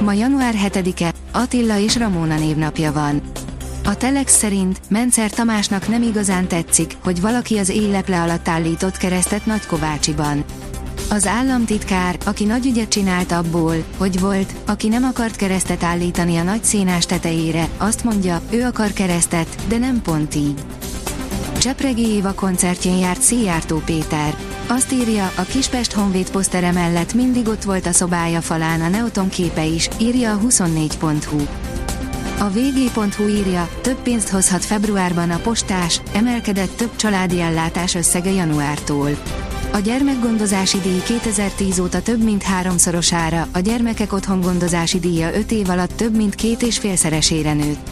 Ma január 7-e, Attila és Ramóna névnapja van. A Telex szerint Mencer Tamásnak nem igazán tetszik, hogy valaki az éjleple alatt állított keresztet Nagykovácsiban. Az államtitkár, aki nagy ügyet csinált abból, hogy volt, aki nem akart keresztet állítani a nagy szénás tetejére, azt mondja, ő akar keresztet, de nem pont így. Csepregi Éva koncertjén járt Szijjártó Péter. Azt írja, a Kispest Honvéd posztere mellett mindig ott volt a szobája falán a Neoton képe is, írja a 24.hu. A vg.hu írja, több pénzt hozhat februárban a postás, emelkedett több családi ellátás összege januártól. A gyermekgondozási díj 2010 óta több mint háromszorosára, a gyermekek otthongondozási díja 5 év alatt több mint két és félszeresére nőtt.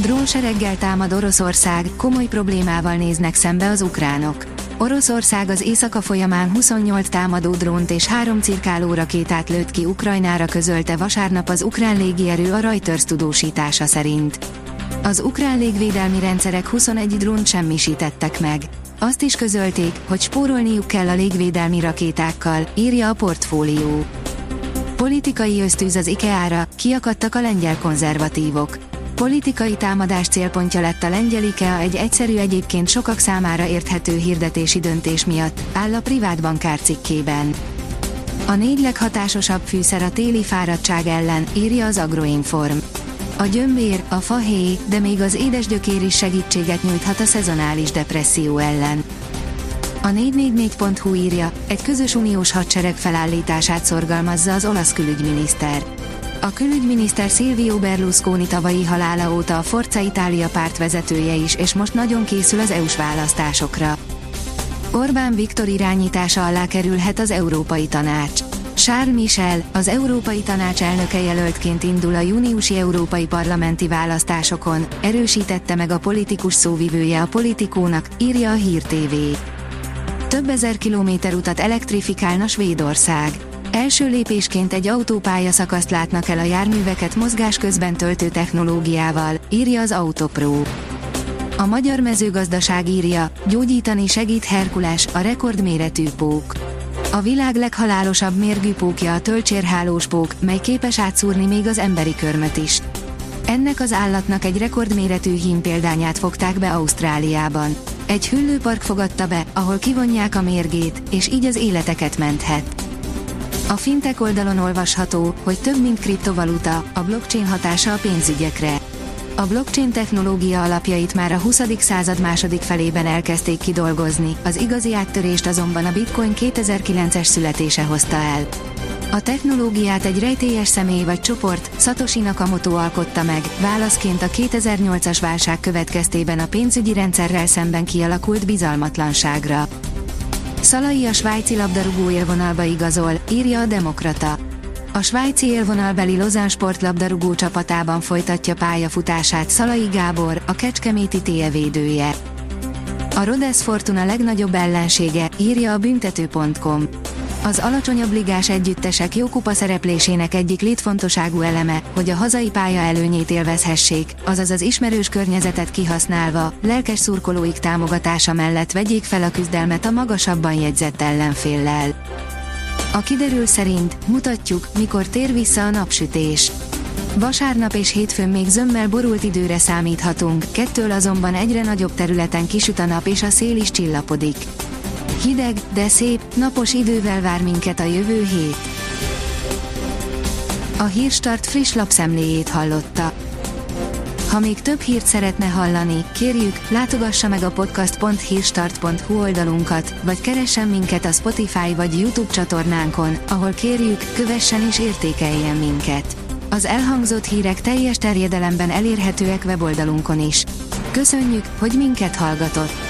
Drónsereggel támad Oroszország, komoly problémával néznek szembe az ukránok. Oroszország az éjszaka folyamán 28 támadó drónt és három cirkáló rakétát lőtt ki Ukrajnára közölte vasárnap az ukrán légierő a Reuters tudósítása szerint. Az ukrán légvédelmi rendszerek 21 drónt semmisítettek meg. Azt is közölték, hogy spórolniuk kell a légvédelmi rakétákkal, írja a portfólió. Politikai ösztűz az IKEA-ra, kiakadtak a lengyel konzervatívok politikai támadás célpontja lett a lengyel IKEA egy egyszerű egyébként sokak számára érthető hirdetési döntés miatt, áll a privát bankár cikkében. A négy leghatásosabb fűszer a téli fáradtság ellen, írja az Agroinform. A gyömbér, a fahéj, de még az édesgyökér is segítséget nyújthat a szezonális depresszió ellen. A 444.hu írja, egy közös uniós hadsereg felállítását szorgalmazza az olasz külügyminiszter. A külügyminiszter Silvio Berlusconi tavalyi halála óta a Forza Italia párt vezetője is, és most nagyon készül az EU-s választásokra. Orbán Viktor irányítása alá kerülhet az Európai Tanács. Charles Michel, az Európai Tanács elnöke jelöltként indul a júniusi európai parlamenti választásokon, erősítette meg a politikus szóvivője a politikónak, írja a Hír TV. Több ezer kilométer utat elektrifikálna Svédország. Első lépésként egy autópálya szakaszt látnak el a járműveket mozgás közben töltő technológiával, írja az Autopro. A magyar mezőgazdaság írja, gyógyítani segít Herkules, a rekordméretű pók. A világ leghalálosabb mérgű pókja a tölcsérhálós pók, mely képes átszúrni még az emberi körmöt is. Ennek az állatnak egy rekordméretű hím példányát fogták be Ausztráliában. Egy hüllőpark fogadta be, ahol kivonják a mérgét, és így az életeket menthet. A fintek oldalon olvasható, hogy több mint kriptovaluta, a blockchain hatása a pénzügyekre. A blockchain technológia alapjait már a 20. század második felében elkezdték kidolgozni, az igazi áttörést azonban a bitcoin 2009-es születése hozta el. A technológiát egy rejtélyes személy vagy csoport, Satoshi Nakamoto alkotta meg, válaszként a 2008-as válság következtében a pénzügyi rendszerrel szemben kialakult bizalmatlanságra. Szalai a svájci labdarúgó élvonalba igazol, írja a Demokrata. A svájci élvonalbeli Lozán sportlabdarúgó csapatában folytatja pályafutását Szalai Gábor, a Kecskeméti TE védője. A Rodesz Fortuna legnagyobb ellensége, írja a büntető.com. Az alacsonyabb ligás együttesek jó kupa szereplésének egyik létfontosságú eleme, hogy a hazai pálya előnyét élvezhessék, azaz az ismerős környezetet kihasználva, lelkes szurkolóik támogatása mellett vegyék fel a küzdelmet a magasabban jegyzett ellenféllel. A kiderül szerint mutatjuk, mikor tér vissza a napsütés. Vasárnap és hétfőn még zömmel borult időre számíthatunk, kettől azonban egyre nagyobb területen kisüt a nap és a szél is csillapodik. Hideg, de szép, napos idővel vár minket a jövő hét. A Hírstart friss lapszemléjét hallotta. Ha még több hírt szeretne hallani, kérjük, látogassa meg a podcast.hírstart.hu oldalunkat, vagy keressen minket a Spotify vagy YouTube csatornánkon, ahol kérjük, kövessen és értékeljen minket. Az elhangzott hírek teljes terjedelemben elérhetőek weboldalunkon is. Köszönjük, hogy minket hallgatott!